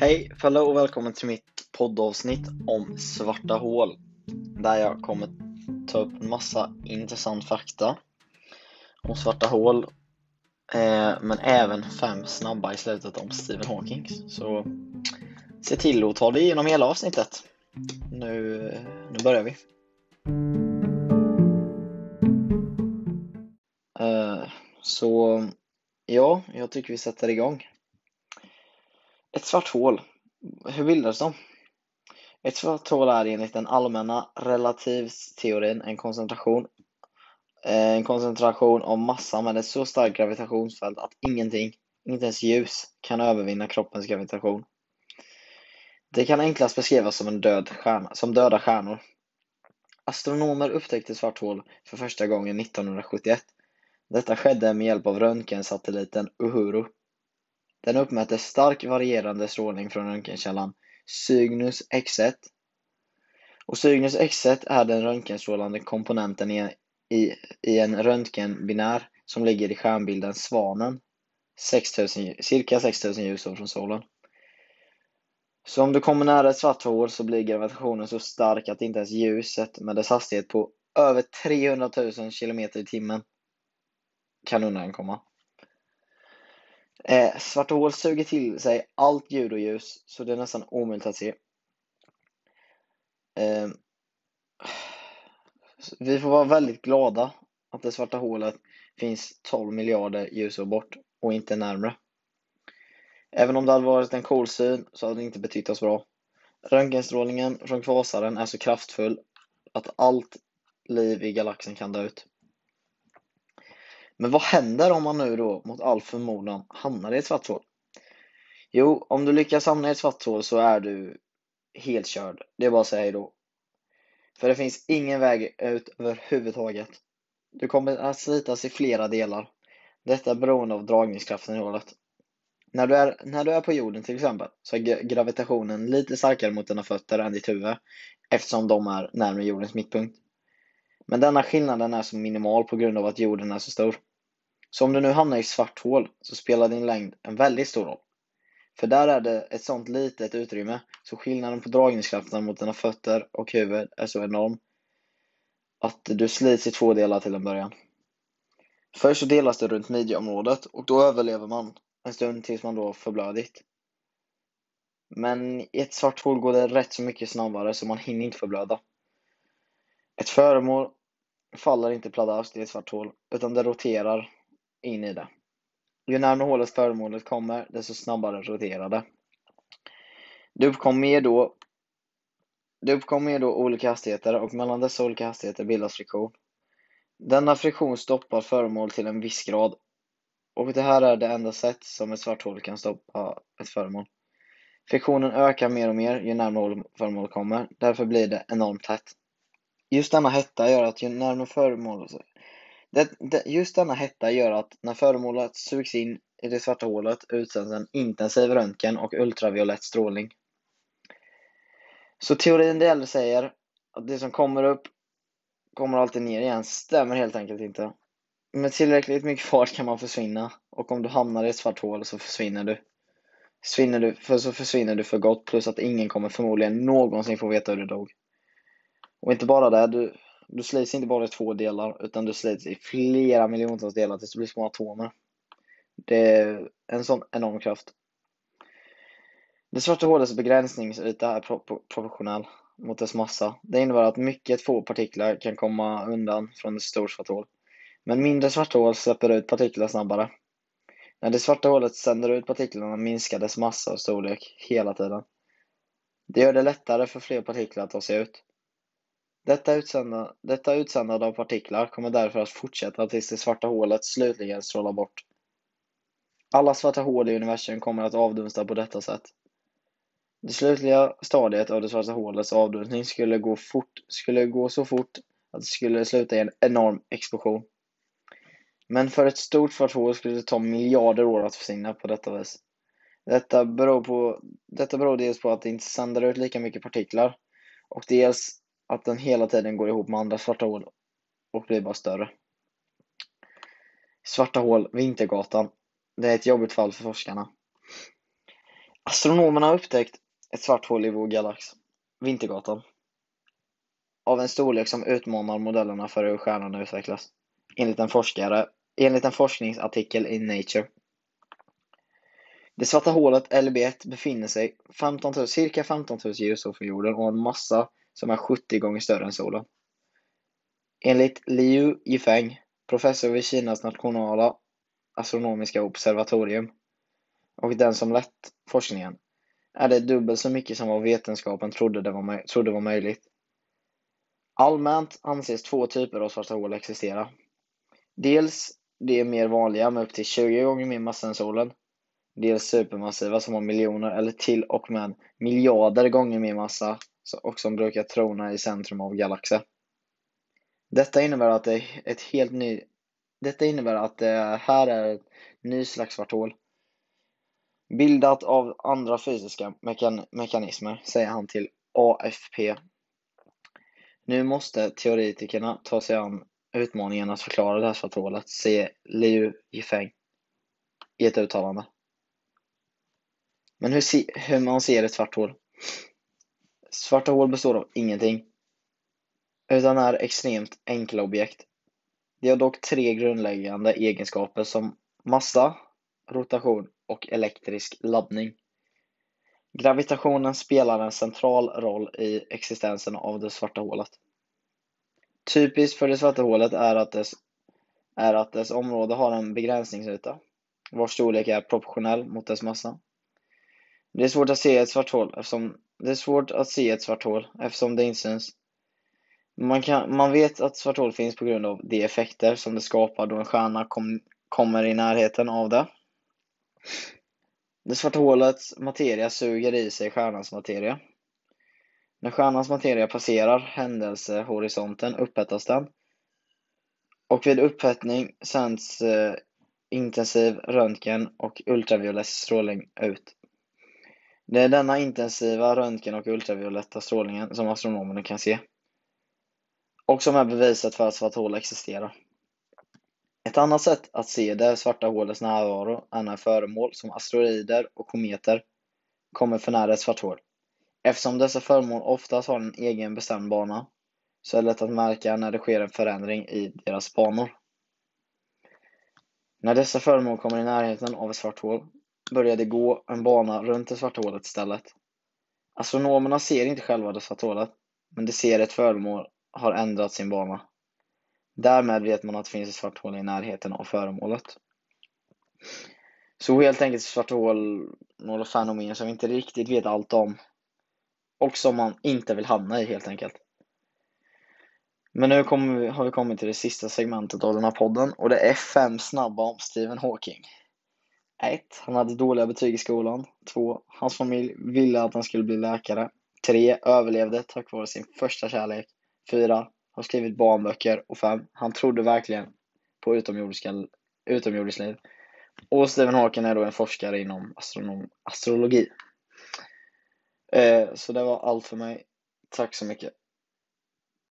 Hej, Fellow och välkommen till mitt poddavsnitt om svarta hål. Där jag kommer ta upp en massa intressant fakta om svarta hål. Eh, men även fem snabba i slutet om Stephen Hawking. Så se till att ta dig igenom hela avsnittet. Nu, nu börjar vi. Eh, så ja, jag tycker vi sätter igång. Ett svart hål. Hur bildas de? Ett svart hål är enligt den allmänna relativitetsteorin en koncentration, eh, en koncentration av massa med ett så starkt gravitationsfält att ingenting, inte ens ljus, kan övervinna kroppens gravitation. Det kan enklast beskrivas som, en död stjärna, som döda stjärnor. Astronomer upptäckte svart hål för första gången 1971. Detta skedde med hjälp av röntgensatelliten Uhuru. Den uppmätte stark varierande strålning från röntgenkällan Cygnus X1. Och Cygnus X1 är den röntgenstrålande komponenten i, i, i en röntgenbinär som ligger i stjärnbilden Svanen, 6000, cirka 6000 ljusår från solen. Så om du kommer nära ett svart hål så blir gravitationen så stark att inte ens ljuset med dess hastighet på över 300 000 km i timmen kan undankomma. Eh, svarta hål suger till sig allt ljud och ljus, så det är nästan omöjligt att se. Eh, vi får vara väldigt glada att det svarta hålet finns 12 miljarder ljusår bort och inte närmre. Även om det hade varit en cool syn så hade det inte betytt oss bra. Röntgenstrålningen från kvasaren är så kraftfull att allt liv i galaxen kan dö ut. Men vad händer om man nu då mot all förmodan hamnar i ett svart hål? Jo, om du lyckas hamna i ett svart hål så är du helt körd. Det är bara att säga hejdå. För det finns ingen väg ut överhuvudtaget. Du kommer att slitas i flera delar. Detta är beroende av dragningskraften i hålet. När du, är, när du är på jorden till exempel så är gravitationen lite starkare mot dina fötter än ditt huvud eftersom de är närmare jordens mittpunkt. Men denna skillnaden är så minimal på grund av att jorden är så stor. Så om du nu hamnar i svart hål så spelar din längd en väldigt stor roll. För där är det ett sånt litet utrymme så skillnaden på dragningskraften mot dina fötter och huvud är så enorm att du slits i två delar till en början. Först så delas det runt midjeområdet och då överlever man en stund tills man då förblödigt. Men i ett svart hål går det rätt så mycket snabbare så man hinner inte förblöda. Ett föremål faller inte pladask i ett svart hål utan det roterar in i det. Ju närmare hålet föremålet kommer, desto snabbare roterar det. Det uppkommer då det uppkommer då olika hastigheter och mellan dessa olika hastigheter bildas friktion. Denna friktion stoppar föremål till en viss grad och det här är det enda sätt som ett svart hål kan stoppa ett föremål. Friktionen ökar mer och mer ju närmare föremålet kommer, därför blir det enormt hett. Just denna hetta gör att ju närmare föremålet det, det, just denna hetta gör att när föremålet sugs in i det svarta hålet utsänds en intensiv röntgen och ultraviolett strålning. Så teorin det gäller säger att det som kommer upp kommer alltid ner igen stämmer helt enkelt inte. Med tillräckligt mycket fart kan man försvinna och om du hamnar i ett svart hål så försvinner du. Försvinner du, för så försvinner du för gott plus att ingen kommer förmodligen någonsin få veta hur du dog. Och inte bara det, du, du slits inte bara i två delar utan du slits i flera miljontals delar tills du blir små atomer. Det är en sån enorm kraft. Det svarta hålets begränsningsyta är proportionell mot dess massa. Det innebär att mycket få partiklar kan komma undan från ett stort svart hål. Men mindre svarta hål släpper ut partiklar snabbare. När det svarta hålet sänder ut partiklarna minskar dess massa och storlek hela tiden. Det gör det lättare för fler partiklar att ta sig ut. Detta, utsända, detta utsändande av partiklar kommer därför att fortsätta tills det svarta hålet slutligen strålar bort. Alla svarta hål i universum kommer att avdunsta på detta sätt. Det slutliga stadiet av det svarta hålets avdunstning skulle gå, fort, skulle gå så fort att det skulle sluta i en enorm explosion. Men för ett stort svart hål skulle det ta miljarder år att försvinna på detta vis. Detta beror, på, detta beror dels på att det inte sänder ut lika mycket partiklar och dels att den hela tiden går ihop med andra svarta hål och blir bara större. Svarta hål, Vintergatan. Det är ett jobbigt fall för forskarna. Astronomerna har upptäckt ett svart hål i vår galax, Vintergatan, av en storlek som utmanar modellerna för hur stjärnan utvecklas, enligt en, forskare, enligt en forskningsartikel i Nature. Det svarta hålet LB1 befinner sig 15 000, cirka 15 000 ljusår från jorden och har en massa som är 70 gånger större än solen. Enligt Liu Yifeng, professor vid Kinas nationella astronomiska observatorium och den som lett forskningen, är det dubbelt så mycket som vad vetenskapen trodde, det var, trodde var möjligt. Allmänt anses två typer av svarta hål existera. Dels de mer vanliga med upp till 20 gånger mer massa än solen. Dels supermassiva som har miljoner eller till och med miljarder gånger mer massa och som brukar trona i centrum av galaxer. Detta innebär att det är ett helt ny detta innebär att det här är ett ny slags svart hål. Bildat av andra fysiska mekan mekanismer, säger han till AFP. Nu måste teoretikerna ta sig an utmaningen att förklara det här svarta hålet, säger Liu Yifeng i ett uttalande. Men hur, hur man ser ett svart hål? Svarta hål består av ingenting, utan är extremt enkla objekt. De har dock tre grundläggande egenskaper som massa, rotation och elektrisk laddning. Gravitationen spelar en central roll i existensen av det svarta hålet. Typiskt för det svarta hålet är att dess, är att dess område har en begränsningsyta, vars storlek är proportionell mot dess massa. Det är svårt att se ett svart hål eftersom det är svårt att se ett svart hål eftersom det inte syns. Man, kan, man vet att svart hål finns på grund av de effekter som det skapar då en stjärna kom, kommer i närheten av det. Det svarta hålets materia suger i sig stjärnans materia. När stjärnans materia passerar händelsehorisonten upphettas den. Och vid upphettning sänds eh, intensiv röntgen och ultraviolett strålning ut. Det är denna intensiva röntgen och ultravioletta strålningen som astronomerna kan se. Och som är beviset för att svarta hål existerar. Ett annat sätt att se det svarta hålets närvaro är när föremål som asteroider och kometer kommer för nära ett svart hål. Eftersom dessa föremål oftast har en egen bestämd bana så är det lätt att märka när det sker en förändring i deras banor. När dessa föremål kommer i närheten av ett svart hål började gå en bana runt det svarta hålet istället. Astronomerna ser inte själva det svarta hålet, men de ser ett föremål har ändrat sin bana. Därmed vet man att det finns ett svart hål i närheten av föremålet. Så helt enkelt svart hål, några fenomen som vi inte riktigt vet allt om. Och som man inte vill hamna i helt enkelt. Men nu vi, har vi kommit till det sista segmentet av den här podden och det är fem snabba om Stephen Hawking. 1. Han hade dåliga betyg i skolan. 2. Hans familj ville att han skulle bli läkare. 3. Överlevde tack vare sin första kärlek. 4. Har skrivit barnböcker. Och 5. Han trodde verkligen på utomjordiskt liv. Och Stephen Hawking är då en forskare inom astronom, astrologi. Eh, så det var allt för mig. Tack så mycket.